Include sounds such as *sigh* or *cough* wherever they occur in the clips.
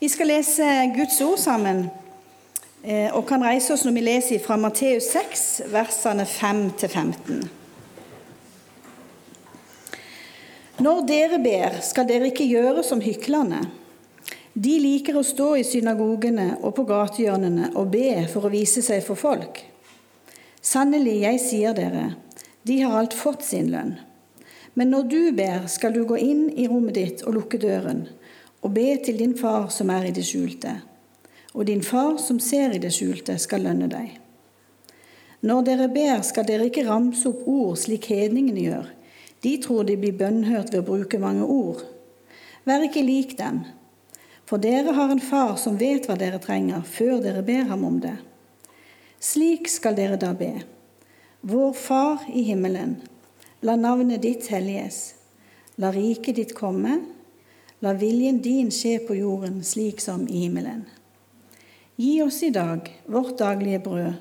Vi skal lese Guds ord sammen eh, og kan reise oss når vi leser fra Matteus 6, versene 5-15. Når dere ber, skal dere ikke gjøre som hyklerne. De liker å stå i synagogene og på gatehjørnene og be for å vise seg for folk. Sannelig, jeg sier dere, de har alt fått sin lønn. Men når du ber, skal du gå inn i rommet ditt og lukke døren og be til din far som er i det skjulte. Og din far som ser i det skjulte, skal lønne deg. Når dere ber, skal dere ikke ramse opp ord slik hedningene gjør. De tror de blir bønnhørt ved å bruke mange ord. Vær ikke lik dem, for dere har en far som vet hva dere trenger, før dere ber ham om det. Slik skal dere da be. Vår Far i himmelen. La navnet ditt helliges. La riket ditt komme. La viljen din skje på jorden slik som i himmelen. Gi oss i dag vårt daglige brød,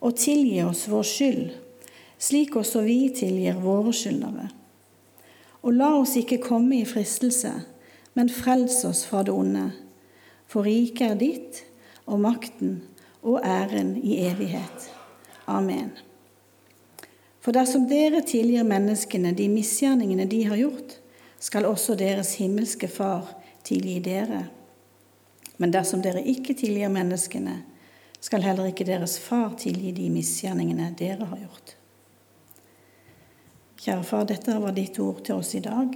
og tilgi oss vår skyld, slik også vi tilgir våre skyldnere. Og la oss ikke komme i fristelse, men frels oss fra det onde. For riket er ditt, og makten og æren i evighet. Amen. For dersom dere tilgir menneskene de misgjerningene de har gjort, skal også deres himmelske Far tilgi dere. Men dersom dere ikke tilgir menneskene, skal heller ikke deres Far tilgi de misgjerningene dere har gjort. Kjære Far, dette var ditt ord til oss i dag.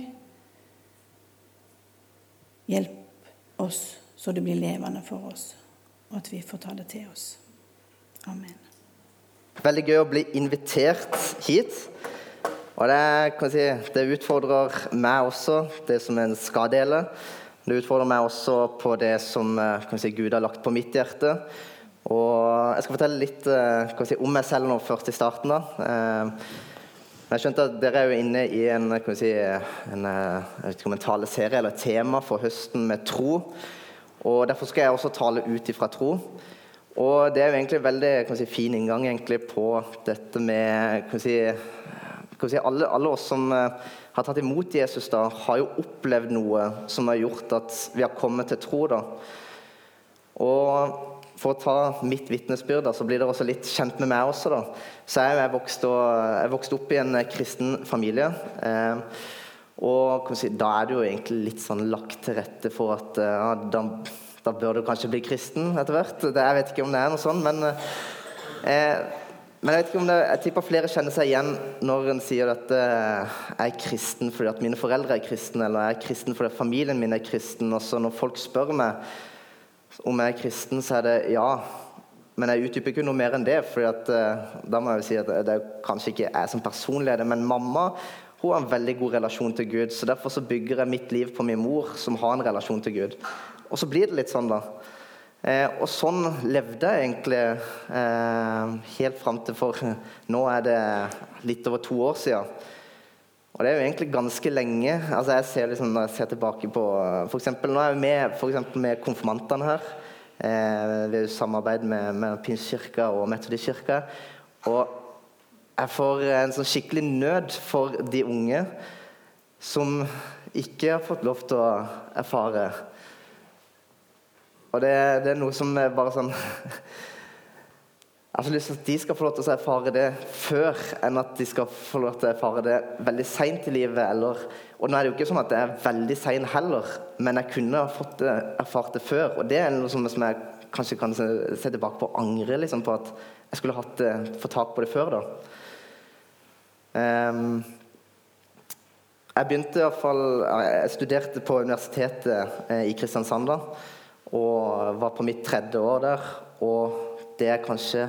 Hjelp oss så det blir levende for oss, og at vi får ta det til oss. Amen. Veldig gøy å bli invitert hit. Og det, kan si, det utfordrer meg også, det som en skal dele. Det utfordrer meg også på det som eh, si, Gud har lagt på mitt hjerte. Og Jeg skal fortelle litt eh, si, om meg selv nå først i starten. da. Eh, jeg skjønte at Dere er jo inne i en, en, en taleserie eller tema for høsten med tro. og Derfor skal jeg også tale ut ifra tro. Og Det er jo egentlig en veldig si, fin inngang på dette med si, si, alle, alle, oss som uh, har tatt imot Jesus, da, har jo opplevd noe som har gjort at vi har kommet til tro. da. Og For å ta mitt vitnesbyrd, så blir dere også litt kjent med meg også. da. Så Jeg er vokst, og, jeg vokste, opp i en eh, kristen familie. Eh, og si, Da er det jo egentlig litt sånn lagt til rette for at eh, ja, da, da, bør du kanskje bli kristen etter hvert. Jeg vet ikke om det er noe sånn, men eh, men jeg vet ikke om det, jeg tipper flere kjenner seg igjen når en sier at eh, jeg er kristen fordi at mine foreldre er kristne, eller jeg er kristen fordi familien min er kristen. Og så når folk spør meg om jeg er kristen, så er det ja. Men jeg utdyper ikke noe mer enn det. For eh, da må jeg jo si at det er kanskje ikke jeg som personlig det, men mamma hun har en veldig god relasjon til Gud. så Derfor så bygger jeg mitt liv på min mor, som har en relasjon til Gud. Og så blir det litt sånn, da. Eh, og sånn levde jeg egentlig eh, helt fram til for Nå er det litt over to år siden. Og det er jo egentlig ganske lenge. Altså jeg ser liksom, Når jeg ser tilbake på for eksempel, Nå er jeg med, for med konfirmantene her. Eh, ved samarbeid med, med Pinskirka og Metodistkirka. Og jeg får en sånn skikkelig nød for de unge som ikke har fått lov til å erfare og det, det, er noe som er bare sånn *laughs* Jeg har så lyst til at de skal få lov til å erfare det før enn at de skal få lov til å erfare det veldig seint i livet. Eller, og nå er det jo ikke sånn at det er veldig seint heller, men jeg kunne ha fått det, erfart det før. Og det er noe som, som jeg kanskje kan se, se tilbake på og angre liksom, på at jeg skulle hatt det, fått tak på det før. da. Um, jeg begynte i jeg studerte på universitetet eh, i Kristiansand. da, og var på mitt tredje år der. Og det er kanskje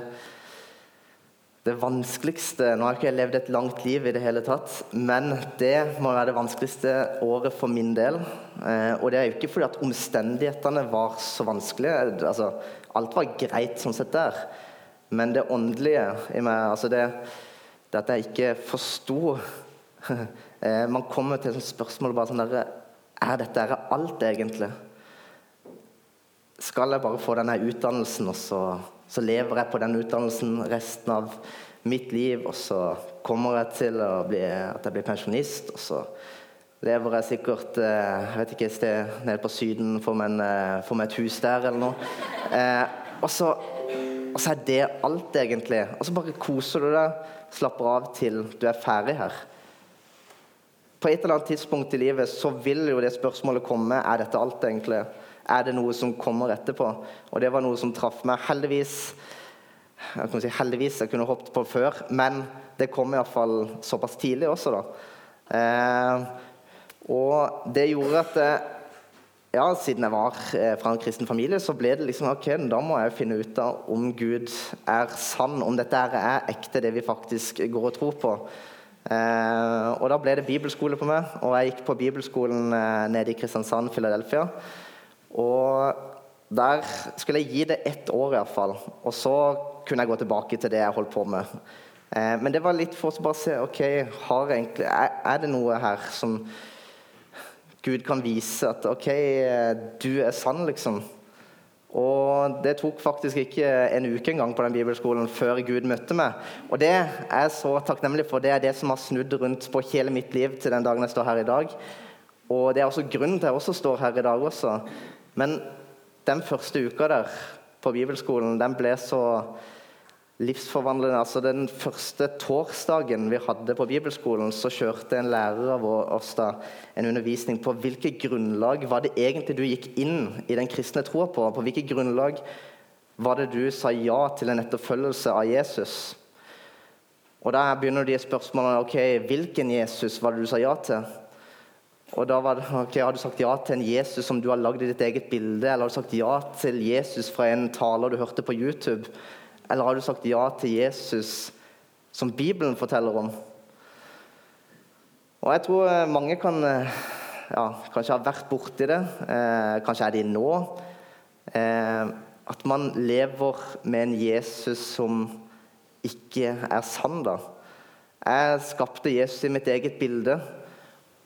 det vanskeligste Nå har jeg ikke levd et langt liv i det hele tatt, men det må være det vanskeligste året for min del. Eh, og det er jo ikke fordi at omstendighetene var så vanskelige. Altså, alt var greit sånn sett der. Men det åndelige i meg, altså det, det at jeg ikke forsto *laughs* eh, Man kommer til et spørsmål bare sånn der, Er dette alt, egentlig? Skal jeg bare få denne utdannelsen, og så, så, lever jeg på den utdannelsen resten av mitt liv, og så kommer jeg til bli, at jeg blir pensjonist, og så lever jeg sikkert eh, jeg vet ikke, et sted nede på Syden, eh, får meg et hus der eller noe. Eh, og, så, og så er det alt, egentlig. Og så bare koser du deg, slapper av til du er ferdig her. På et eller annet tidspunkt i livet så vil jo det spørsmålet komme er dette alt egentlig. Er det noe som kommer etterpå? Og det var noe som traff meg. Heldigvis jeg kan si heldigvis, jeg kunne hoppet på før, men det kom iallfall såpass tidlig også, da. Eh, og det gjorde at eh, ja, siden jeg var eh, fra en kristen familie, så ble det liksom ok, da må jeg finne ut av om Gud er sann, om dette er ekte, det vi faktisk går og tror på. Eh, og da ble det bibelskole på meg, og jeg gikk på bibelskolen eh, nede i Kristiansand, Philadelphia. Og der skulle jeg gi det ett år iallfall, og så kunne jeg gå tilbake til det jeg holdt på med. Eh, men det var litt for å bare se ok, egentlig, er, er det noe her som Gud kan vise at OK, du er sann, liksom. Og det tok faktisk ikke en uke engang på den bibelskolen før Gud møtte meg. Og det er jeg så takknemlig for. Det er det som har snudd rundt på hele mitt liv til den dagen jeg står her i dag. Og det er også grunnen til at jeg også står her i dag også. Men den første uka der på bibelskolen, den ble så livsforvandlende. Altså Den første torsdagen vi hadde på bibelskolen, så kjørte en lærer av oss da en undervisning på hvilket grunnlag var det egentlig du gikk inn i den kristne troa på. På hvilket grunnlag var det du sa ja til en etterfølgelse av Jesus? Og Da begynner de spørsmålene ok, hvilken Jesus var det du sa ja til. Og da var det, *laughs* ok, Har du sagt ja til en Jesus som du har lagd i ditt eget bilde, eller har du sagt ja til Jesus fra en taler du hørte på YouTube? Eller har du sagt ja til Jesus som Bibelen forteller om? Og Jeg tror eh, mange kan eh, ja, kanskje ha vært borti det. Eh, kanskje er de nå. Eh, at man lever med en Jesus som ikke er sann. da. Jeg skapte Jesus i mitt eget bilde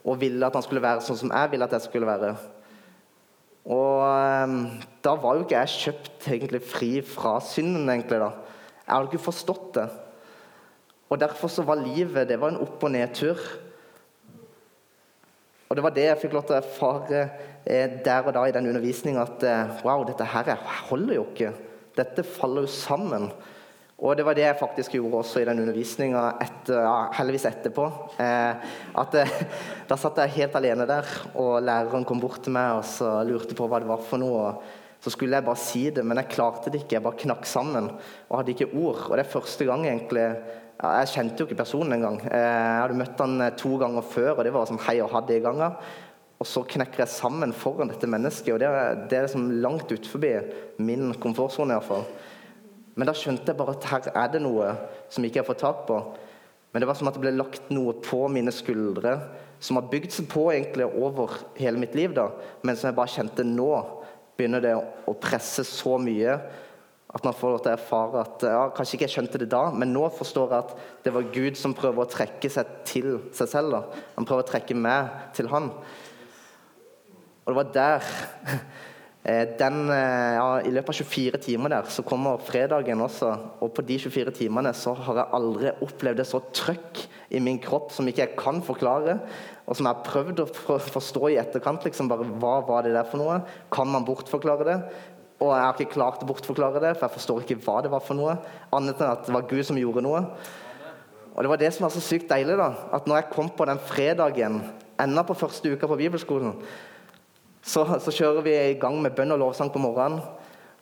og ville at han skulle være sånn som jeg ville at jeg skulle være. Og um, da var jo ikke jeg kjøpt egentlig fri fra synden, egentlig. da. Jeg hadde ikke forstått det. Og derfor så var livet det var en opp- og nedtur. Og det var det jeg fikk lov til å erfare eh, der og da i den undervisninga. At eh, wow, dette her holder jo ikke. Dette faller jo sammen. Og det var det jeg faktisk gjorde også i den undervisninga etter, ja, heldigvis etterpå. Eh, at eh, Da satt jeg helt alene der, og læreren kom bort til meg og så lurte på hva det var for noe. Så skulle jeg bare si det, men jeg klarte det ikke. Jeg bare knakk sammen og hadde ikke ord. Og det er første gang egentlig ja, Jeg kjente jo ikke personen engang. Eh, jeg hadde møtt han eh, to ganger før, og det var som hei og ha det ganger. Og så knekker jeg sammen foran dette mennesket, og det er, det er liksom langt utenfor min komfortsone iallfall. Men da skjønte jeg bare at her er det noe som ikke jeg har fått tak på. Men det var som at det ble lagt noe på mine skuldre som har bygd seg på egentlig over hele mitt liv, da, men som jeg bare kjente nå begynner det å presse så mye at man får lov til å erfare at ja, Kanskje ikke jeg skjønte det da, men nå forstår jeg at det var Gud som prøver å trekke seg til seg selv. da. Han prøver å trekke meg til han. Og det var der den, eh, ja, I løpet av 24 timer der så kommer fredagen også. Og på de 24 timene så har jeg aldri opplevd det så trøkk i min kropp som ikke jeg kan forklare. Og som jeg har prøvd å forstå i etterkant. liksom bare, Hva var det der for noe? Kan man bortforklare det? Og jeg har ikke klart å bortforklare det, for jeg forstår ikke hva det var for noe. Annet enn at det var Gud som gjorde noe. Og det var det som var så sykt deilig. da, At når jeg kom på den fredagen, enda på første uka på bibelskolen, så, så, kjører vi i gang med bønn og lovsang på morgenen.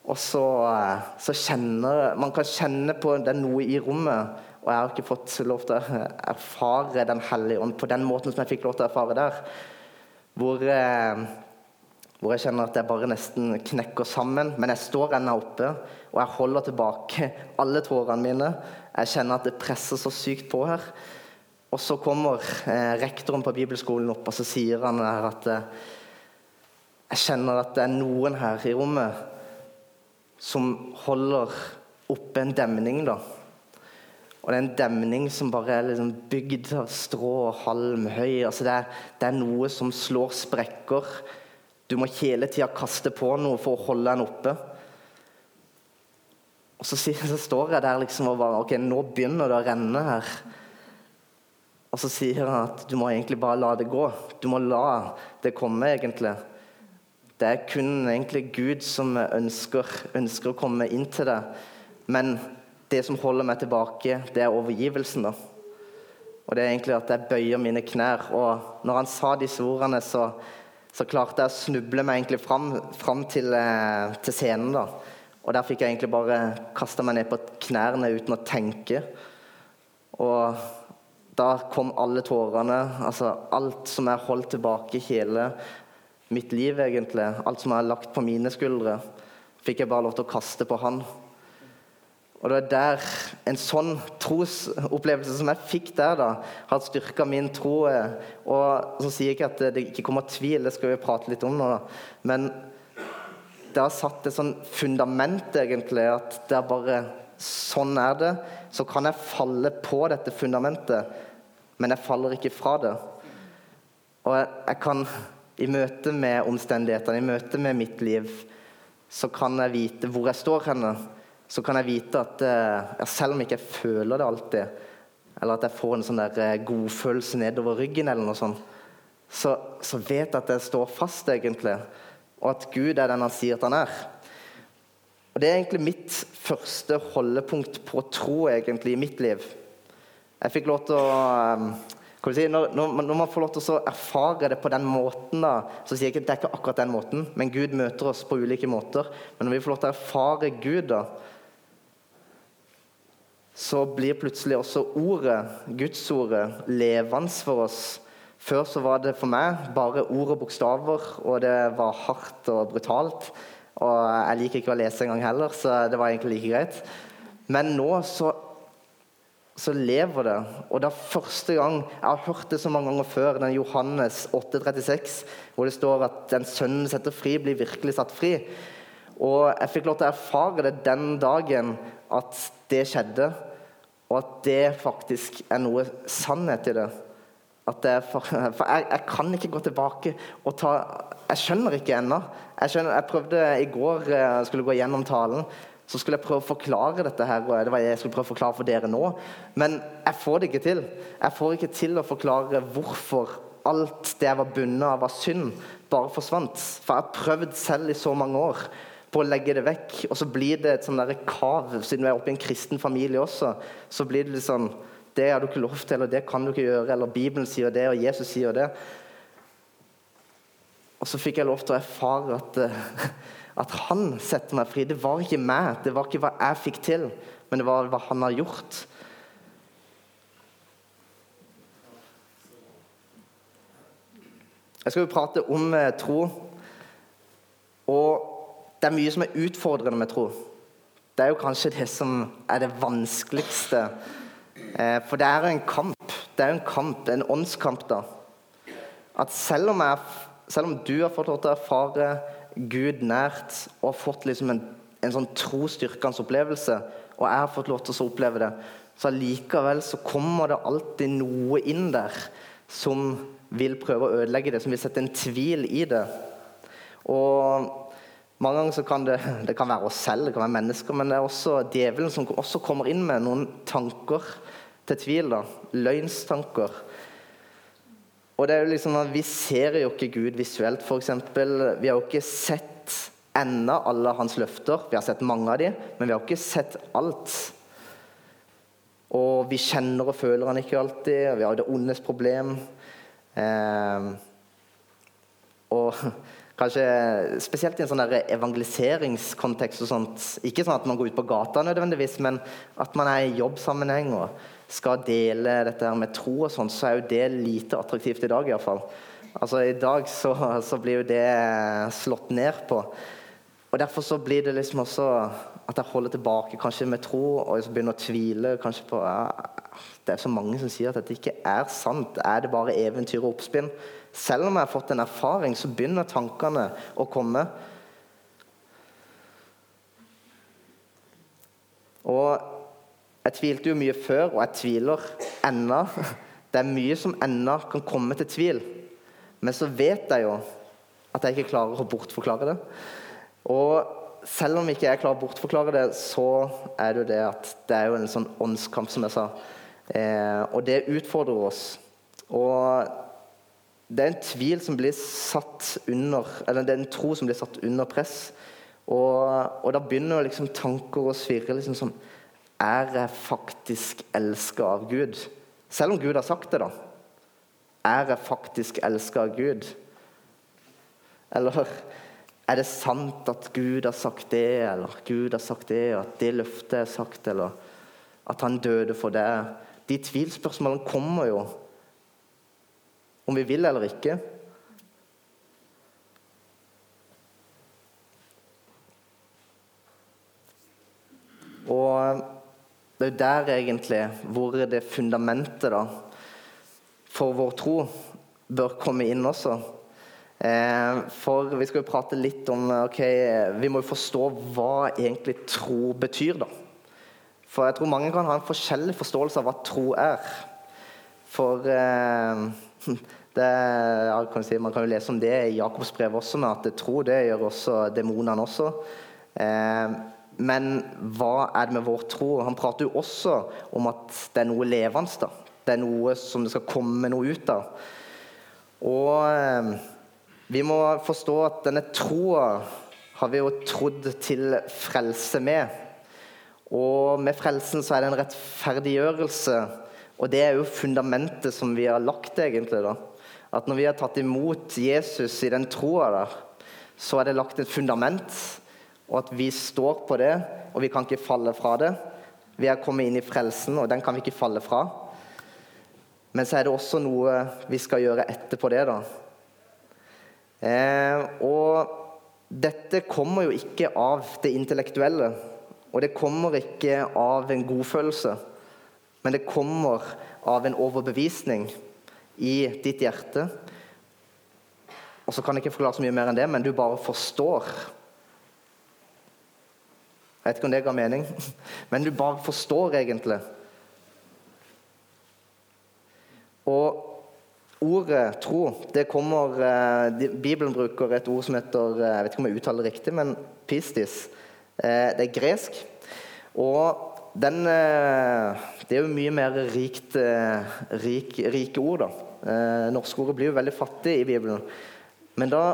Og så, eh, så kjenner Man kan kjenne på det er noe i rommet. Og jeg har ikke fått lov til å erfare Den hellige ånd på den måten som jeg fikk lov til å erfare der. Hvor, eh, hvor jeg kjenner at jeg bare nesten knekker sammen. Men jeg står ennå oppe, og jeg holder tilbake alle tårene mine. Jeg kjenner at det presser så sykt på her. Og så kommer eh, rektoren på bibelskolen opp, og så sier han at jeg kjenner at det er noen her i rommet som holder oppe en demning. da. Og det er en demning som bare er liksom bygd av strå og halm høy. Altså det, er, det er noe som slår sprekker. Du må hele tida kaste på noe for å holde den oppe. Og så, så, står jeg der liksom og bare Ok, nå begynner det å renne her. Og så sier han at du må egentlig bare la det gå. Du må la det komme, egentlig. Det er kun egentlig Gud som ønsker, ønsker å komme inn til det. Men det som holder meg tilbake, det er overgivelsen. da. Og det er egentlig at jeg bøyer mine knær. Og når han sa disse ordene, så, så klarte jeg å snuble meg egentlig fram, fram til, eh, til, scenen. da. Og der fikk jeg egentlig bare kasta meg ned på knærne uten å tenke. Og da kom alle tårene, altså alt som jeg holdt tilbake hele mitt liv, egentlig. Alt som er lagt på mine skuldre, fikk jeg bare lov til å kaste på han. Og det er der en sånn trosopplevelse som jeg fikk der, da, har styrka min tro. Og så sier jeg ikke at det ikke kommer tvil, det skal vi prate litt om nå, da. Men det har satt et sånn fundament, egentlig, at det er bare sånn er det. Så kan jeg falle på dette fundamentet, men jeg faller ikke fra det. Og jeg, jeg kan i møte med omstendighetene, i møte med mitt liv, så kan jeg vite hvor jeg står henne. Så kan jeg vite at jeg, selv om jeg ikke føler det alltid, eller at jeg får en sånn der eh, godfølelse nedover ryggen, eller noe sånt, så, så vet jeg at jeg står fast, egentlig. Og at Gud er den han sier at han er. Og Det er egentlig mitt første holdepunkt på tro egentlig i mitt liv. Jeg fikk lov til å eh, si, når, når, man får lov til å erfare det på den måten, da, så sier jeg ikke at det er ikke akkurat den måten, men Gud møter oss på ulike måter. Men når vi får lov til å erfare Gud, da, så blir plutselig også ordet, Gudsordet, levende for oss. Før så var det for meg bare ord og bokstaver, og det var hardt og brutalt. Og jeg liker ikke å lese engang heller, så det var egentlig like greit. Men nå så så lever det. Og det er første gang Jeg har hørt det så mange ganger før, den Johannes 8,36, hvor det står at den sønnen setter fri, blir virkelig satt fri. Og jeg fikk lov til å erfare det den dagen at det skjedde, og at det faktisk er noe sannhet i det. For, for jeg, jeg, kan ikke gå tilbake og ta Jeg skjønner ikke ennå. Jeg, jeg prøvde i går, jeg eh, skulle gå gjennom talen så skulle jeg prøve å forklare dette her, og det var jeg skulle prøve å forklare for dere nå. Men jeg får det ikke til. Jeg får ikke til å forklare hvorfor alt det jeg var bundet av av synd, bare forsvant. For jeg har prøvd selv i så mange år på å legge det vekk, og så blir det et sånn kav. Siden vi er oppe i en kristen familie også, så blir det litt sånn Det har du ikke lov til, eller det kan du ikke gjøre, eller Bibelen sier det, og Jesus sier det. Og så fikk jeg lov til å erfare at *laughs* at han setter meg fri. Det var ikke meg, det var ikke hva jeg fikk til, men det var hva han har gjort. Jeg skal jo prate om eh, tro. Og det er mye som er utfordrende med tro. Det er jo kanskje det som er det vanskeligste. Eh, for det er jo en kamp. Det er jo en kamp, en åndskamp, da. At selv om, jeg, selv om du har fått lov til å erfare Gud nært og fått liksom en, en sånn trosstyrkende opplevelse, og jeg har fått lov til å oppleve det, så allikevel så kommer det alltid noe inn der som vil prøve å ødelegge det, som vil sette en tvil i det. Og mange ganger så kan det, *laughs* det kan være oss selv, det kan være mennesker, men det er også djevelen som også kommer inn med noen tanker til tvil. da, Løgnstanker og det er jo liksom at Vi ser jo ikke Gud visuelt, f.eks. Vi har jo ikke sett ennå alle hans løfter. Vi har sett mange av dem, men vi har ikke sett alt. Og vi kjenner og føler han ikke alltid. og Vi har jo det ondes problem. Eh, og *laughs* kanskje spesielt i en sånn evangeliseringskontekst og sånt. Ikke sånn at man går ut på gata nødvendigvis, men at man er i jobbsammenheng. og skal dele dette her med tro og sånn, så er jo det lite attraktivt i dag iallfall. Altså, I dag så, så, blir jo det slått ned på. Og Derfor så blir det liksom også at jeg holder tilbake kanskje med tro, og så begynner å tvile kanskje på ja, Det er så mange som sier at dette ikke er sant. Er det bare eventyr og oppspinn? Selv om jeg har fått en erfaring, så begynner tankene å komme. Og jeg tvilte jo mye før, og jeg tviler ennå. Det er mye som ennå kan komme til tvil. Men så vet jeg jo at jeg ikke klarer å bortforklare det. Og selv om ikke jeg klarer å bortforklare det, så er det jo det at det er jo en sånn åndskamp, som jeg sa. Eh, og det utfordrer oss. Og det er en tvil som blir satt under Eller det er en tro som blir satt under press. Og, og da begynner liksom tanker å svirre liksom sånn Er jeg faktisk elska av Gud? Selv om Gud har sagt det, da. Er jeg faktisk elska av Gud? Eller er det sant at Gud har sagt det, eller Gud har sagt det, at det løftet er sagt, eller at han døde for det? De tvilspørsmålene kommer jo om vi vil eller ikke. Og det er jo der egentlig hvor det fundamentet da, for vår tro bør komme inn også. Eh, for vi skal jo prate litt om ok, Vi må jo forstå hva egentlig tro betyr. da. For jeg tror mange kan ha en forskjellig forståelse av hva tro er. For eh, *laughs* det, ja, kan si, Man kan jo lese om det i Jakobs brev også, med at tro det gjør også demonene også. Eh, men hva er det med vår tro? Han prater jo også om at det er noe levende. da. Det er noe som det skal komme noe ut av. Og eh, vi må forstå at denne troa har vi jo trodd til frelse med. Og med frelsen så er det en rettferdiggjørelse. Og det er jo fundamentet som vi har lagt, egentlig. da. At når vi har tatt imot Jesus i den troa der, så er det lagt et fundament, og at vi står på det, og vi kan ikke falle fra det. Vi er kommet inn i frelsen, og den kan vi ikke falle fra. Men så er det også noe vi skal gjøre etterpå det, da. Eh, og dette kommer jo ikke av det intellektuelle, og det kommer ikke av en godfølelse, men det kommer av en overbevisning i ditt hjerte. Og så kan jeg ikke forklare så mye mer enn det, men du bare forstår. Jeg vet ikke om det ga mening, *laughs* men du bare forstår egentlig. Og ordet tro det kommer eh, Bibelen bruker et ord som heter eh, Jeg vet ikke om jeg uttaler det riktig, men pistis. Eh, det er gresk. Og den, det er jo mye mer rikt, rik, rike ord, da. Norske ordet blir jo veldig fattig i Bibelen. Men da,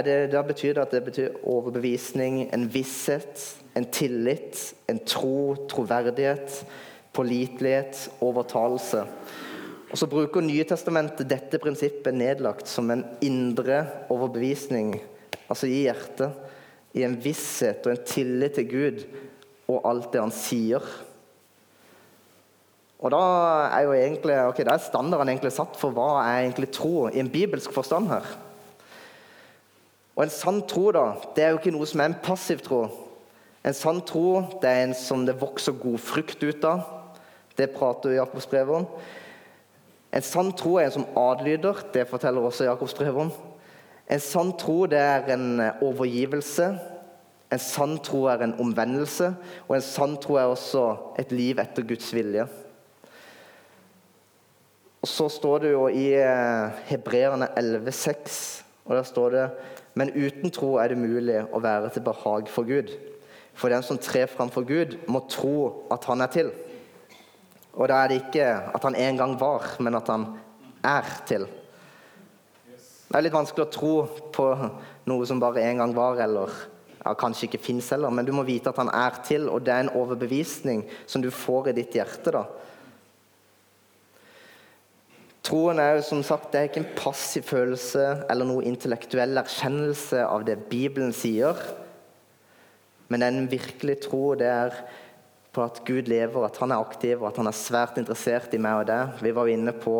det, da, betyr det at det betyr overbevisning, en visshet, en tillit, en tro, troverdighet, pålitelighet, overtalelse. Og Så bruker Nye Testamentet dette prinsippet nedlagt som en indre overbevisning, altså i hjertet, i en visshet og en tillit til Gud og alt det han sier. Og Da er jo egentlig, ok, da er standarden egentlig satt for hva er egentlig tro i en bibelsk forstand her. Og En sann tro da, det er jo ikke noe som er en passiv tro. En sann tro det er en som det vokser god frukt ut av. Det prater Jakobs brev om. En sann tro er en som adlyder. Det forteller også Jakobs brev om. En sann tro det er en overgivelse. En sann tro er en omvendelse. Og en sann tro er også et liv etter Guds vilje. Og Så står det jo i eh, Hebreerne 11,6, og der står det Men uten tro er det mulig å være til behag for Gud. For den som trer framfor Gud, må tro at han er til. Og da er det ikke at han en gang var, men at han er til. Det er litt vanskelig å tro på noe som bare en gang var, eller ja, kanskje ikke fins heller, men du må vite at han er til, og det er en overbevisning som du får i ditt hjerte. da. Troen er jo som sagt, det er ikke en passiv følelse eller noe intellektuell erkjennelse av det Bibelen sier. Men en virkelig tro. Det er på at Gud lever, at han er aktiv og at han er svært interessert i meg og deg. Vi var jo inne på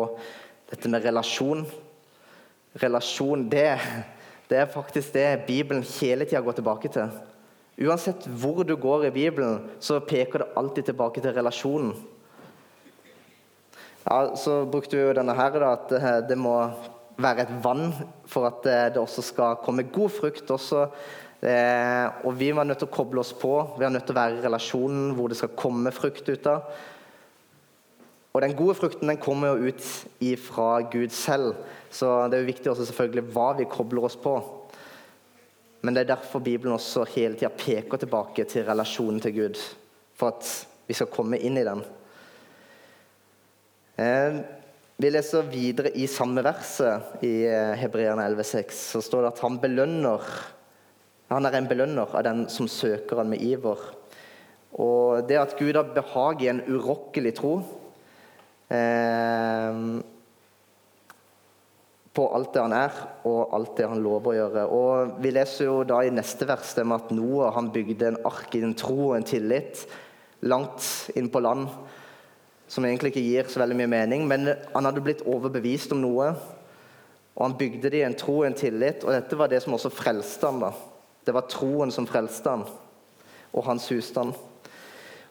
dette med relasjon. Relasjon, det, det er faktisk det Bibelen hele tida går tilbake til. Uansett hvor du går i Bibelen, så peker det alltid tilbake til relasjonen. Ja, Så brukte vi jo denne her da, at eh, det må være et vann for at eh, det også skal komme god frukt. også. Eh, og vi var nødt til å koble oss på. Vi er nødt til å være i relasjonen hvor det skal komme frukt ut av. Og den gode frukten den kommer jo ut fra Gud selv. Så det er jo viktig også selvfølgelig hva vi kobler oss på. Men det er derfor Bibelen også hele tida peker tilbake til relasjonen til Gud. For at vi skal komme inn i den. Eh, vi leser videre i samme verset i eh, Hebreerne 11,6. Så står det at han belønner Han er en belønner av den som søker han med iver. Og det at Gud har behag i en urokkelig tro eh, på alt det han er, og alt det han lover å gjøre. Og Vi leser jo da i neste vers det med at Noah han bygde en ark i en tro og en tillit langt inn på land som egentlig ikke gir så veldig mye mening. Men han hadde blitt overbevist om noe, og han bygde det i en tro og en tillit. Og dette var det som også frelste han da. Det var troen som frelste han, og hans husstand.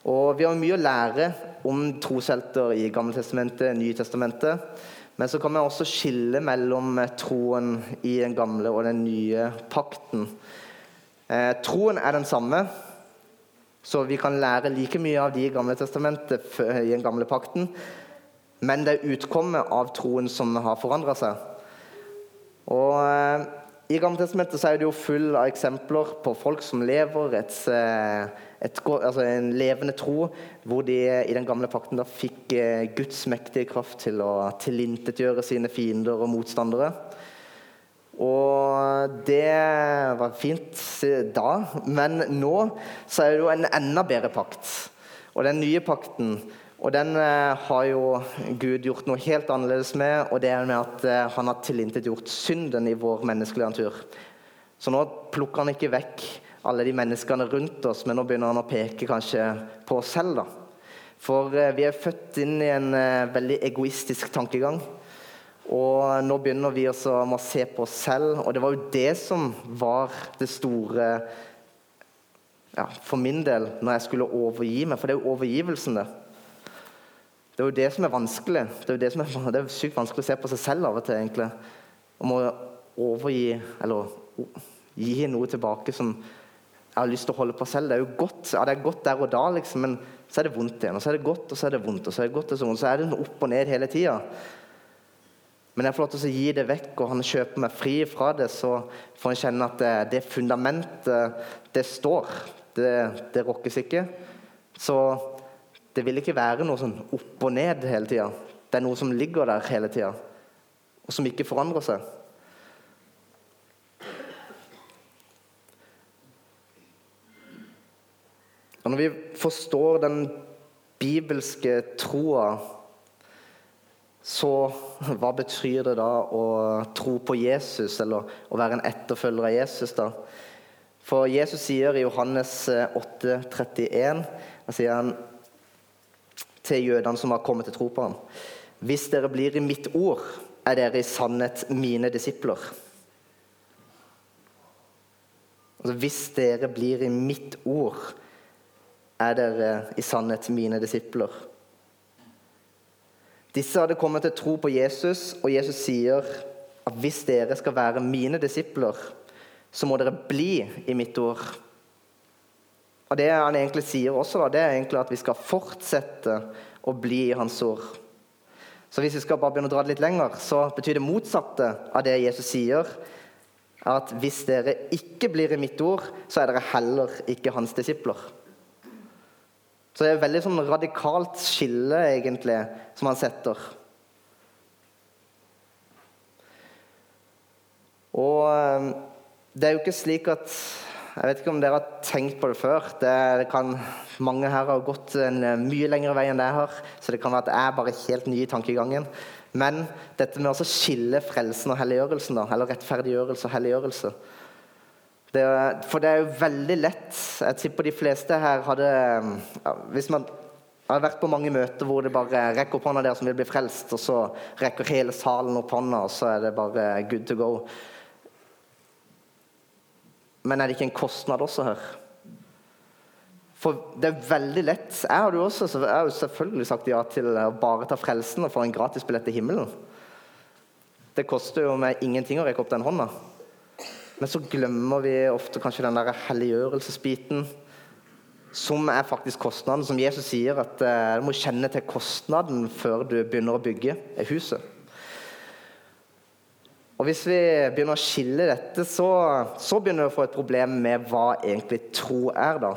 Og Vi har mye å lære om troshelter i Gammeltestamentet, Nytestamentet. Men så kan vi også skille mellom troen i den gamle og den nye pakten. Eh, troen er den samme, så vi kan lære like mye av de i Gamle testamentet i den gamle pakten. Men det er utkommet av troen som har forandra seg. Og eh, I Gammeltestamentet er det jo full av eksempler på folk som lever et, eh, et, altså en levende tro, hvor de i den gamle pakten da fikk eh, Guds mektige kraft til å tilintetgjøre sine fiender og motstandere. Og det var fint da, men nå så er det jo en enda bedre pakt. Og den nye pakten og den eh, har jo Gud gjort noe helt annerledes med, og det er med at eh, han har tilintetgjort synden i vår menneskelige natur. Så nå plukker han ikke vekk alle de menneskene rundt oss, men nå begynner han å peke kanskje på oss selv. da. For eh, vi er født inn i en veldig egoistisk tankegang. Og nå begynner vi også å se på oss selv, og det var jo det som var det store ja, for min del når jeg skulle overgi meg. For det er jo overgivelsen, det. Det er jo det som er vanskelig. Det er jo det som er, det er sykt vanskelig å se på seg selv av og til. egentlig. Om å overgi, eller gi noe tilbake som jeg har lyst til å holde på selv. Det er jo godt, ja, det er godt der og da, liksom, men så er det vondt igjen. Og så er det godt, og så er det vondt, og så er det godt, og så, så er det opp og ned hele tida. Men jeg får lov til å gi det vekk, og han kjøper meg fri fra det, så får han kjenne at det, det fundamentet, det står. Det, det rokkes ikke. Så det vil ikke være noe sånn opp og ned hele tida. Det er noe som ligger der hele tida, og som ikke forandrer seg. Og Når vi forstår den bibelske troa så hva betyr det da å tro på Jesus, eller å være en etterfølger av Jesus? da? For Jesus sier i Johannes 8, 31, da sier han til jødene som har kommet til tro på ham Hvis dere blir i mitt ord, er dere i sannhet mine disipler. Altså, hvis dere blir i mitt ord, er dere i sannhet mine disipler. Disse hadde kommet til tro på Jesus, og Jesus sier at hvis dere skal være mine disipler, så må dere bli i mitt ord. Og Det han egentlig sier også, da, det er egentlig at vi skal fortsette å bli i hans ord. Så hvis vi skal bare begynne å dra det litt lenger, så betyr det motsatte av det Jesus sier, at hvis dere ikke blir i mitt ord, så er dere heller ikke hans disipler. Så det er et veldig sånn radikalt skille, egentlig, som han setter. Og ehm, det er jo ikke slik at Jeg vet ikke om dere har tenkt på det før. Det, kan, mange her har gått en eh, mye lengre vei enn det jeg har, så det kan være at jeg er bare helt ny i tankegangen. Men dette med å skille frelsen og helliggjørelsen, da, eller rettferdiggjørelse og helliggjørelse det, for det er jo veldig lett Jeg tipper de fleste her hadde ja, Hvis man har vært på mange møter hvor det bare rekker opp hånda der som vil bli frelst, og så rekker hele salen opp hånda, og så er det bare good to go. Men er det ikke en kostnad også her? For det er veldig lett. Jeg har jo også jeg har selvfølgelig sagt ja til å bare ta frelsen og få en gratisbillett til himmelen. Det koster jo meg ingenting å rekke opp den hånda. Men så glemmer vi ofte kanskje den der helliggjørelsesbiten, som er faktisk kostnaden. Som Jesus sier, at uh, du må kjenne til kostnaden før du begynner å bygge huset. Og Hvis vi begynner å skille dette, så, så begynner vi å få et problem med hva egentlig tro er. da.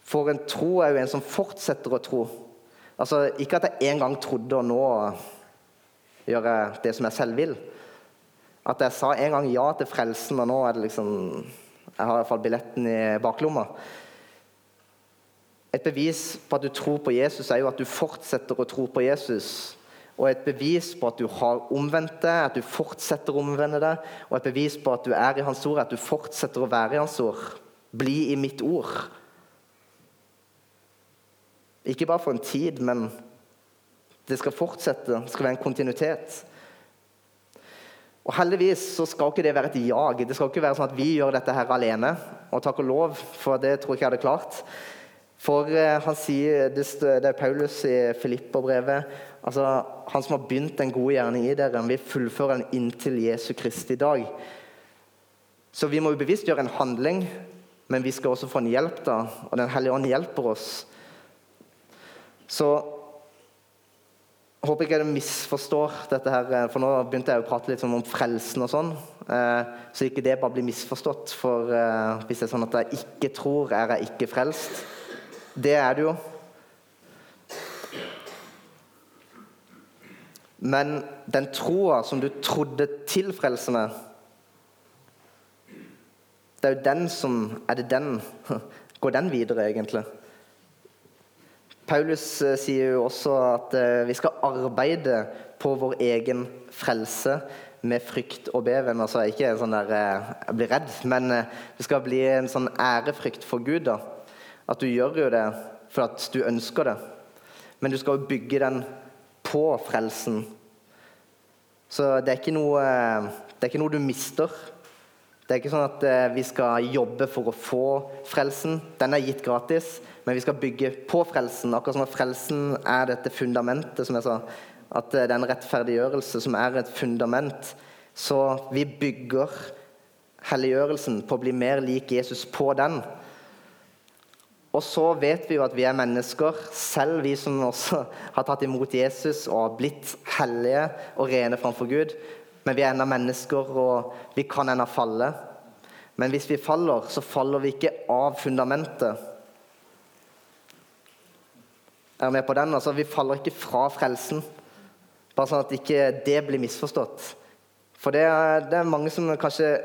For en tro er jo en som fortsetter å tro. Altså, Ikke at jeg en gang trodde, og nå gjøre det som jeg selv vil. At jeg sa en gang ja til frelsen, og nå er det liksom Jeg har iallfall billetten i baklomma. Et bevis på at du tror på Jesus, er jo at du fortsetter å tro på Jesus. Og et bevis på at du har omvendt deg, at du fortsetter å omvende deg. Og et bevis på at du er i Hans ord, at du fortsetter å være i Hans ord. Bli i mitt ord. Ikke bare for en tid, men det skal fortsette. Det skal være en kontinuitet. Og Heldigvis så skal ikke det være et jag. Det skal ikke være sånn at vi gjør dette her alene. Og takk og lov, for det tror jeg ikke jeg hadde klart. For eh, han sier, det, det er Paulus i Filipperbrevet altså, Han som har begynt en god gjerning i dere, han vil fullføre den inntil Jesu Kristi dag. Så vi må jo bevisst gjøre en handling, men vi skal også få en hjelp, da. Og Den hellige ånd hjelper oss. Så jeg håper ikke jeg misforstår dette her, eh, for nå begynte jeg å prate litt sånn om frelsen og sånn. Eh, så ikke det bare blir misforstått. For hvis det er sånn at jeg ikke tror, er jeg ikke frelst. Det er det jo. Men den troa som du trodde tilfrelsende Det er jo den som Er det den *laughs* Går den videre, egentlig? Paulus eh, sier jo også at eh, vi skal arbeide på vår egen frelse med frykt og beven. Altså ikke sånn der eh, jeg blir redd, men det skal bli en sånn ærefrykt for Gud. da. At du gjør jo det for at du ønsker det. Men du skal jo bygge den på frelsen. Så det er noe, det er ikke noe du mister. Det er ikke sånn at eh, vi skal jobbe for å få frelsen. Den er gitt gratis, men vi skal bygge på frelsen. Akkurat som at frelsen er dette fundamentet, som jeg sa. At det er en rettferdiggjørelse som er et fundament. Så vi bygger helliggjørelsen på å bli mer lik Jesus på den. Og så vet vi jo at vi er mennesker, selv vi som også har tatt imot Jesus og blitt hellige og rene framfor Gud. Men vi er ennå mennesker, og vi kan ennå falle. Men hvis vi faller, så faller vi ikke av fundamentet. Er du med på den? Altså, vi faller ikke fra frelsen. Bare sånn at ikke det blir misforstått. For det er, det er mange som kanskje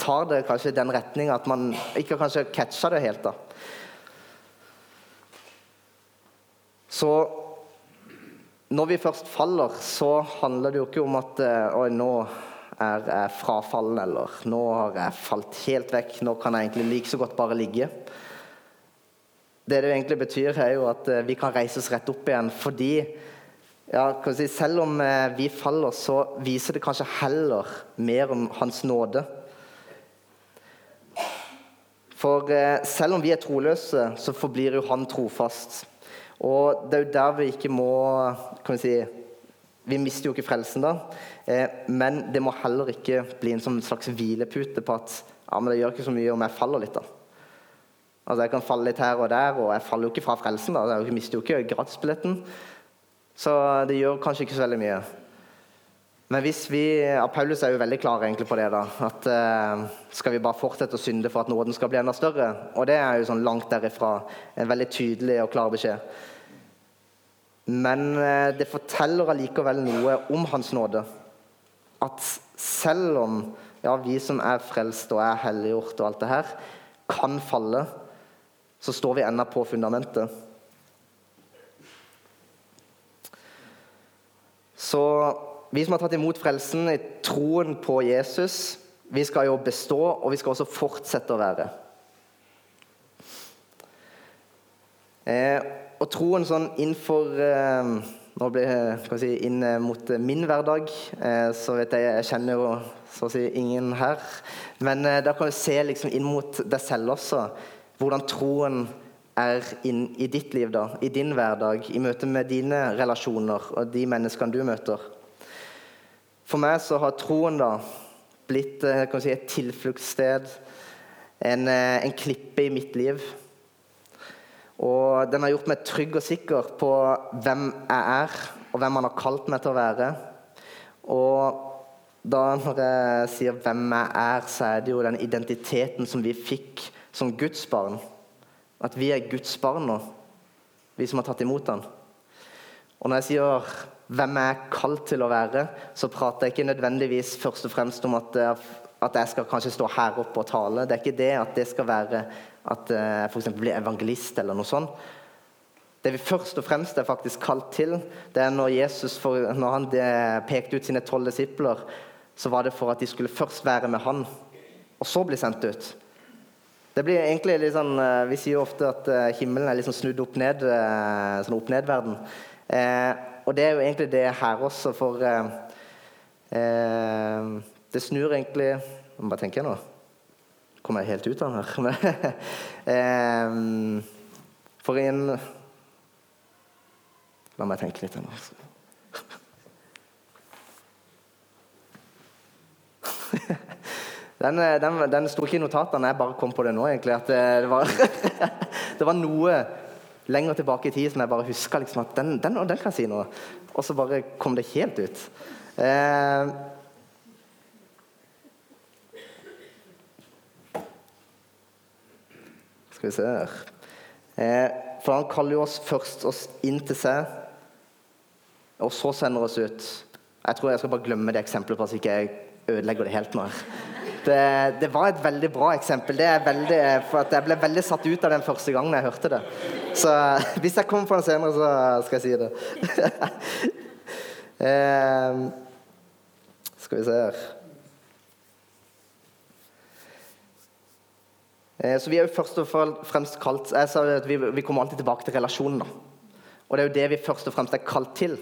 tar det i den retning at man ikke kanskje catcher det helt. da. Så når vi først faller, så handler det jo ikke om at eh, Oi, nå er jeg frafallen, eller nå har jeg falt helt vekk, nå kan jeg egentlig like så godt bare ligge. Det det egentlig betyr, er jo at eh, vi kan reise oss rett opp igjen fordi ja, si, Selv om eh, vi faller, så viser det kanskje heller mer om Hans nåde. For selv om vi er troløse, så forblir jo Han trofast. Og det er jo der vi ikke må kan vi si, Vi mister jo ikke frelsen da, eh, men det må heller ikke bli en sånn slags hvilepute på at ja, men det gjør ikke så mye om jeg faller litt. da. Altså Jeg kan falle litt her og der, og jeg faller jo ikke fra frelsen. da, Jeg mister jo ikke gratisbilletten. Så det gjør kanskje ikke så veldig mye. Men hvis vi, Paulus er jo veldig klar egentlig på det. da, at eh, Skal vi bare fortsette å synde for at nåden skal bli enda større? Og det er jo sånn langt derifra en veldig tydelig og klar beskjed. Men eh, det forteller allikevel noe om Hans nåde. At selv om ja, vi som er frelst og er helliggjort og alt det her, kan falle, så står vi ennå på fundamentet. Så vi som har tatt imot frelsen i troen på Jesus, vi skal jo bestå, og vi skal også fortsette å være. Eh, og troen sånn innenfor eh, Nå blir jeg si, inn mot min hverdag, eh, så vet jeg jeg kjenner jo så å si ingen her. Men eh, da kan du se liksom inn mot deg selv også, hvordan troen er inn i ditt liv, da, i din hverdag, i møte med dine relasjoner og de menneskene du møter. For meg så har troen da blitt si, et tilfluktssted, en, en klippe i mitt liv. Og den har gjort meg trygg og sikker på hvem jeg er, og hvem han har kalt meg til å være. Og da når jeg sier 'hvem jeg er', så er det jo den identiteten som vi fikk som Guds barn. At vi er Guds barn nå, vi som har tatt imot han. Og når jeg sier hvem jeg er kalt til å være, så prater jeg ikke nødvendigvis først og fremst om at, eh, at jeg skal kanskje stå her oppe og tale. Det er ikke det at det skal være at jeg f.eks. blir evangelist eller noe sånt. Det vi først og fremst er faktisk kalt til, det er når Jesus når han pekte ut sine tolv disipler, så var det for at de skulle først være med han, og så bli sendt ut. Det blir egentlig litt sånn, eh, Vi sier jo ofte at eh, himmelen er liksom snudd opp ned, eh, sånn opp-ned-verden. Eh, og det er jo egentlig det her også, for eh, eh, Det snur egentlig Hva tenker jeg nå? Kommer jeg helt ut av den her? *laughs* for en La meg tenke litt. Nå. *laughs* Den, den, den sto ikke i notatene, jeg bare kom på det nå, egentlig. At det var, *laughs* det var noe lenger tilbake i tid som jeg bare huska liksom, at den, den, den, kan si noe. Og så bare kom det helt ut. Eh, skal vi se her eh, For han kaller jo oss først oss inn til seg og så sender oss ut. Jeg tror jeg skal bare glemme det eksempelet, for at jeg ikke ødelegger det helt nå. Det, det, var et veldig bra eksempel. Veldig, for Jeg ble veldig satt ut av den første gangen jeg hørte det. Så *laughs* hvis jeg kommer på den senere, så skal jeg si det. *laughs* eh, skal vi se her eh, Så Vi er jo først og fremst kalt Jeg sa at vi, vi kommer alltid tilbake til relasjonen. Og det er jo det vi først og fremst er kalt til.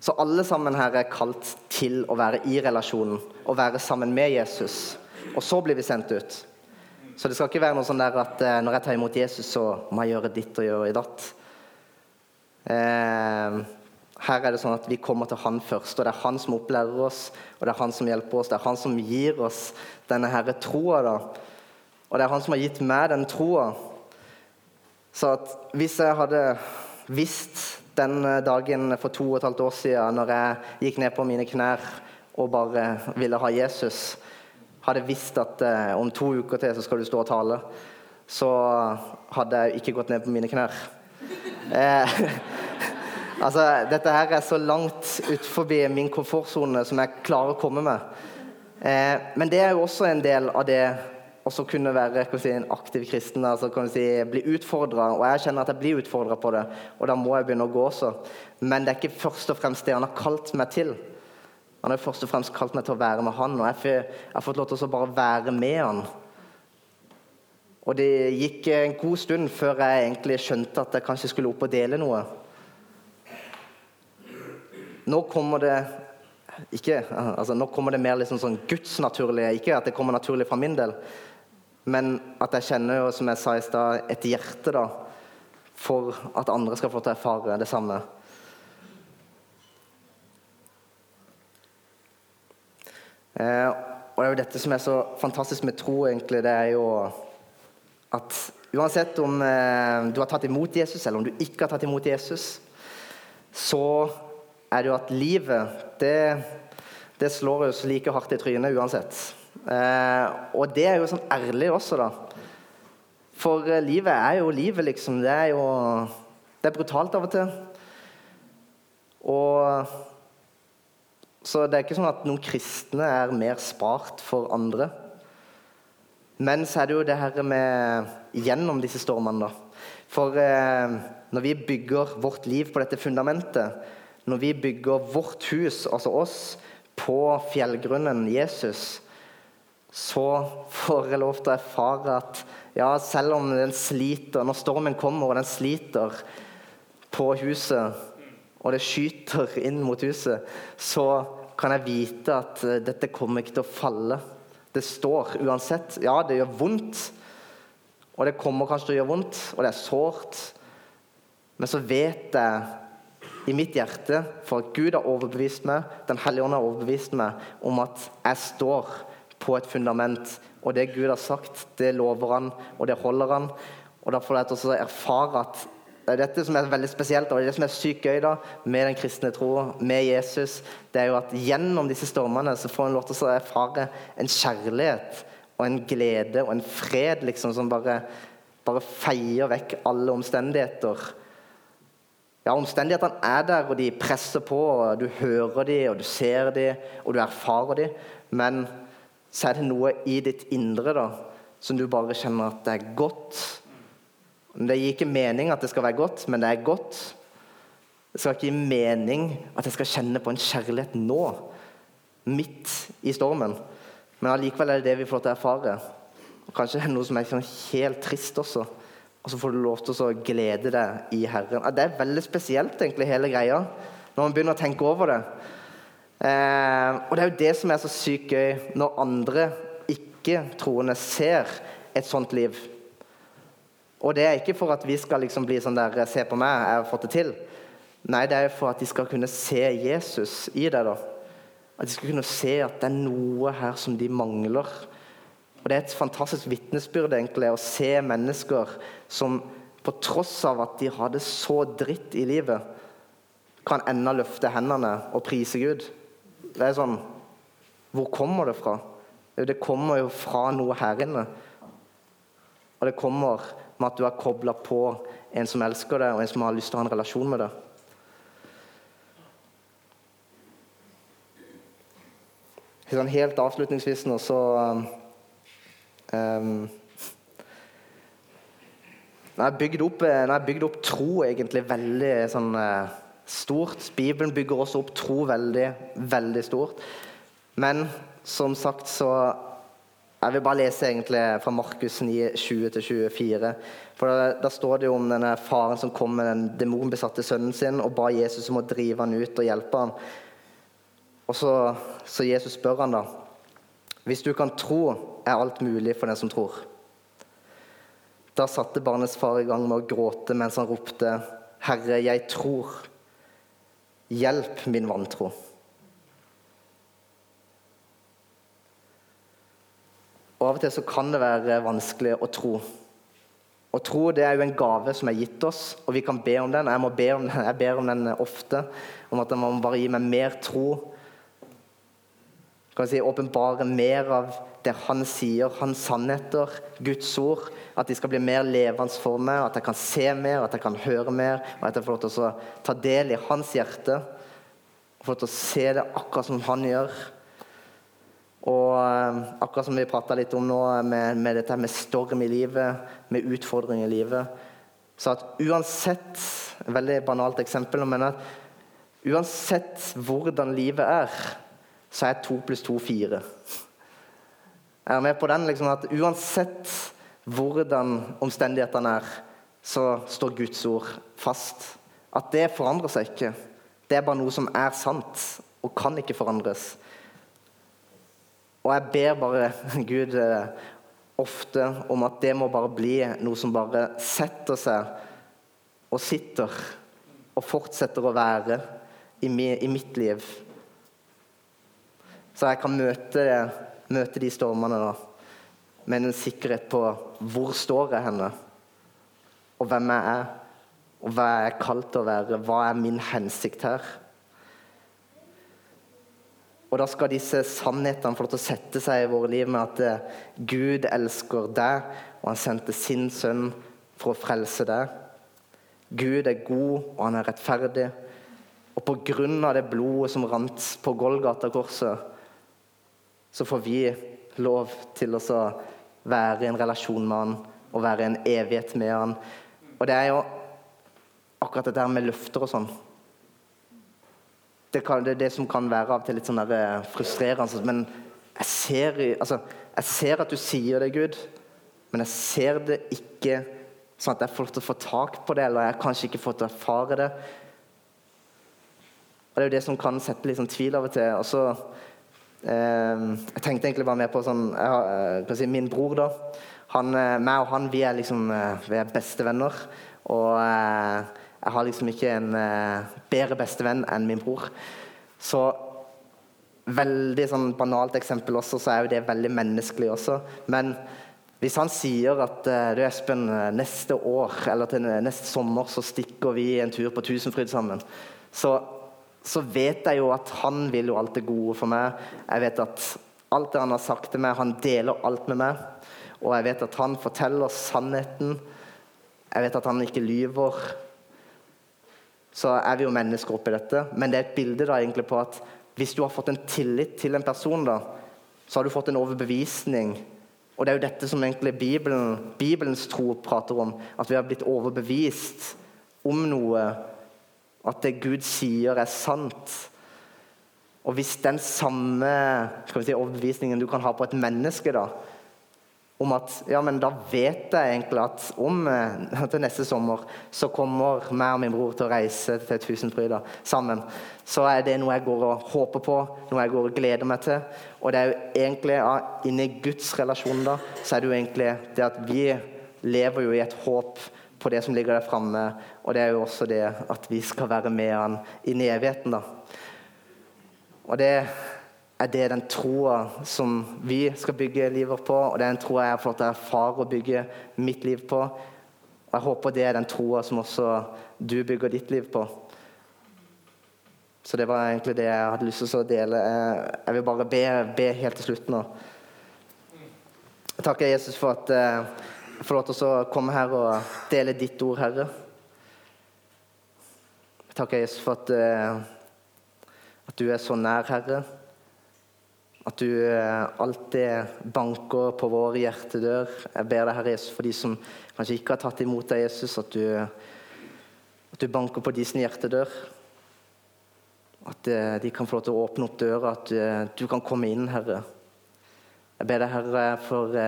Så alle sammen her er kalt til å være i relasjonen å være sammen med Jesus. Og så blir vi sendt ut. Så det skal ikke være noe sånn der at eh, når jeg tar imot Jesus, så må jeg gjøre ditt og gjøre datt. Eh, her er det sånn at vi kommer til Han først, og det er Han som opplærer oss, og det er Han som hjelper oss, det er Han som gir oss denne herre troa. da. Og det er Han som har gitt meg den troa. Så at hvis jeg hadde visst den eh, dagen for to og et halvt år siden når jeg gikk ned på mine knær og bare ville ha Jesus. Hadde visst at eh, om to uker til så skal du stå og tale, så hadde jeg ikke gått ned på mine knær. Eh, *laughs* altså, dette her er så langt utenfor min komfortsone som jeg klarer å komme med. Eh, men det er jo også en del av det også kunne være si, en aktiv kristen. altså si, Bli utfordra. Og jeg kjenner at jeg blir utfordra på det, og da må jeg begynne å gå også. Men det er ikke først og fremst det han har kalt meg til. Han har først og fremst kalt meg til å være med han, og jeg har fått lov til å bare være med han. Og det gikk en god stund før jeg egentlig skjønte at jeg kanskje skulle opp og dele noe. Nå kommer det ikke, altså Nå kommer det mer liksom sånn gudsnaturlige. Ikke at det kommer naturlig fra min del, men at jeg kjenner jo, som jeg sa i stad, et hjerte da, for at andre skal få til å erfare det samme. Eh, og det er jo dette som er så fantastisk med tro, egentlig. Det er jo at uansett om eh, du har tatt imot Jesus, eller om du ikke har tatt imot Jesus, så er det jo at livet, det, det slår oss like hardt i trynet uansett. Eh, og det er jo sånn ærlig også, da. For eh, livet er jo livet, liksom. Det er jo Det er brutalt av og til. Og Så det er ikke sånn at noen kristne er mer spart for andre. Men så er det jo det her med gjennom disse stormene, da. For eh, når vi bygger vårt liv på dette fundamentet, når vi bygger vårt hus, altså oss, på fjellgrunnen Jesus, så får jeg lov til å erfare at ja, selv om den sliter, når stormen kommer og den sliter på huset, og det skyter inn mot huset, så kan jeg vite at eh, dette kommer ikke til å falle. Det står uansett. Ja, det gjør vondt, og det kommer kanskje til å gjøre vondt, og det er sårt. Men så vet jeg i mitt hjerte, for Gud har overbevist meg, Den hellige ånd har overbevist meg om at jeg står på et fundament. Og det Gud har sagt, det lover han, og det holder han. Og da får det også erfare at det er dette som er veldig spesielt, og det som er sykt gøy da, med den kristne troa, med Jesus, det er jo at gjennom disse stormene så får en lov til å erfare en kjærlighet og en glede og en fred liksom, som bare, bare feier vekk alle omstendigheter. Ja, Omstendighetene er der, og de presser på. og Du hører dem, og du ser dem, og du erfarer dem. Men så er det noe i ditt indre da, som du bare kjenner at det er godt. Det gir ikke mening at det skal være godt, men det er godt. Det skal ikke gi mening at jeg skal kjenne på en kjærlighet nå, midt i stormen. Men allikevel er det det vi får lov til å erfare. Og kanskje det er noe som er sånn helt trist også. Og så får du lov til å glede deg i Herren. Det er veldig spesielt, egentlig, hele greia, når man begynner å tenke over det. Eh, og det er jo det som er så sykt gøy, når andre ikke-troende ser et sånt liv. Og det er ikke for at vi skal liksom bli sånn der Se på meg, jeg har fått det til. Nei, det er for at de skal kunne se Jesus i det. da. At de skal kunne se at det er noe her som de mangler. Og Det er et fantastisk vitnesbyrd egentlig, å se mennesker som på tross av at de har det så dritt i livet, kan ennå løfte hendene og prise Gud. Det er sånn Hvor kommer det fra? Det kommer jo fra noe her inne. Og det kommer med at du har kobla på en som elsker deg, og en som har lyst til å ha en relasjon med deg. Sånn helt avslutningsvis nå, så um, Nå har jeg bygd opp, opp tro egentlig veldig sånn uh, stort. Bibelen bygger også opp tro veldig, veldig stort. Men som sagt så Jeg vil bare lese egentlig fra Markus 9, 20-24. For da, da, står det jo om denne faren som kom med den demonbesatte sønnen sin og ba Jesus om å drive han ut og hjelpe han. Og så, så Jesus spør han da Hvis du kan tro, er alt mulig for den som tror. Da satte barnets far i gang med å gråte mens han ropte, Herre, jeg tror. Hjelp min vantro. Og Av og til så kan det være vanskelig å tro. Å tro det er jo en gave som er gitt oss, og vi kan be om den. Jeg, må be om den. jeg ber om den ofte, om at man bare gi meg mer tro kan si, åpenbare mer av det han sier, hans sannheter, Guds ord. At de skal bli mer levende for meg, at jeg kan se mer, at jeg kan høre mer. Og at jeg får lov til å ta del i hans hjerte. Og få lov til å se det akkurat som han gjør. Og eh, akkurat som vi prata litt om nå, med, med, dette med storm i livet, med utfordringer i livet. Så at uansett Veldig banalt eksempel, men at uansett hvordan livet er så er to pluss to fire. Jeg er med på den liksom at uansett hvordan omstendighetene er, så står Guds ord fast. At det forandrer seg ikke. Det er bare noe som er sant og kan ikke forandres. Og jeg ber bare *laughs* Gud eh, ofte om at det må bare bli noe som bare setter seg og sitter og fortsetter å være i mitt liv så jeg kan møte, møte de stormene da, med en sikkerhet på hvor står jeg henne, og hvem jeg er, og hva jeg er kalt å være, hva er min hensikt her? Og da skal disse sannhetene få lov til å sette seg i våre liv med at eh, Gud elsker deg, og han sendte sin sønn for å frelse deg. Gud er god, og han er rettferdig. Og på grunn av det blodet som rant på Golgata-korset, så får vi lov til å være i en relasjon med han og være i en evighet med han. Og det er jo akkurat det der med løfter og sånn. Det, kan, det, er det som kan være av og til litt sånn frustrerende. Men jeg ser, altså, jeg ser at du sier det, Gud, men jeg ser det ikke sånn at jeg får til å få tak på det, eller jeg kanskje ikke får til å erfare det. Og Det er jo det som kan sette litt sånn tvil av og til. Og så jeg tenkte egentlig bare mer på sånn har, si, Min bror, da. Han, eh, meg og han vi er liksom eh, vi er bestevenner. Og eh, jeg har liksom ikke en bedre bestevenn enn min bror. Så veldig sånn banalt eksempel også, så er jo det veldig menneskelig også. Men hvis han sier at du Espen, neste år eller til neste sommer så stikker vi en tur på Tusenfryd sammen, så så vet jeg jo at han vil jo alt det gode for meg. Jeg vet at alt det han har sagt til meg, han deler alt med meg. Og jeg vet at han forteller sannheten. Jeg vet at han ikke lyver. så er vi jo mennesker oppi dette. Men det er et bilde da egentlig på at hvis du har fått en tillit til en person, da, så har du fått en overbevisning. Og det er jo dette som egentlig Bibelen, Bibelens tro prater om. At vi har blitt overbevist om noe. At det Gud sier, er sant. Og hvis den samme si, overbevisningen du kan ha på et menneske, da, om at ja, men da vet jeg egentlig at om eh, *laughs* til neste sommer så kommer meg og min bror til å reise til Tusenfryda sammen. Så er det noe jeg går og håper på, noe jeg går og gleder meg til. Og det er jo egentlig ja, inni Guds relasjon da, så er det jo egentlig det at vi lever jo i et håp på det som ligger der framme. Og det er jo også det at vi skal være med han i evigheten. da. Og det er det den troa som vi skal bygge livet på, og det er den troa jeg har fått erfare å bygge mitt liv på. Og Jeg håper det er den troa som også du bygger ditt liv på. Så det var egentlig det jeg hadde lyst til å dele. Jeg vil bare be, be helt til slutt nå. Jeg takker Jesus for at får lov til å komme her og dele ditt ord, Herre. Jeg takker Jesus for at, eh, at du er så nær, Herre. At du eh, alltid banker på vår hjertedør. Jeg ber deg, Herre Jesus, for de som kanskje ikke har tatt imot deg, Jesus, at du, at du banker på de hjertedør. At eh, de kan få lov til å åpne opp døra, at du kan komme inn, Herre. Jeg ber deg, Herre, for,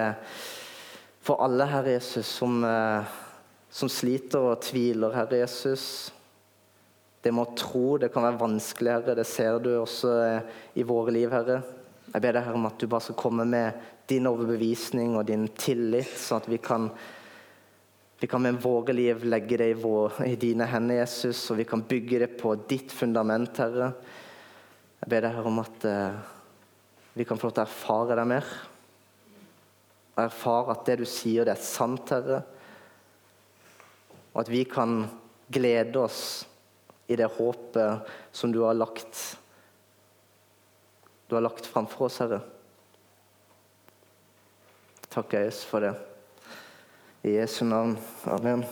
for alle, Herre Jesus, som, som sliter og tviler, Herre Jesus. Det med å tro det kan være vanskelig, Herre. Det ser du også i våre liv, Herre. Jeg ber deg Herre, om at du bare skal komme med din overbevisning og din tillit, sånn at vi kan, vi kan med våre liv legge det i, vår, i, dine hender, Jesus, og vi kan bygge det på ditt fundament, Herre. Jeg ber deg Herre, om at uh, vi kan få lov til å erfare deg mer. Erfare at det du sier, det er sant, Herre. Og at vi kan glede oss i det håpet som du har lagt du har lagt framfor oss, Herre. Takk, Jesus, for det. I Jesu navn. Amen.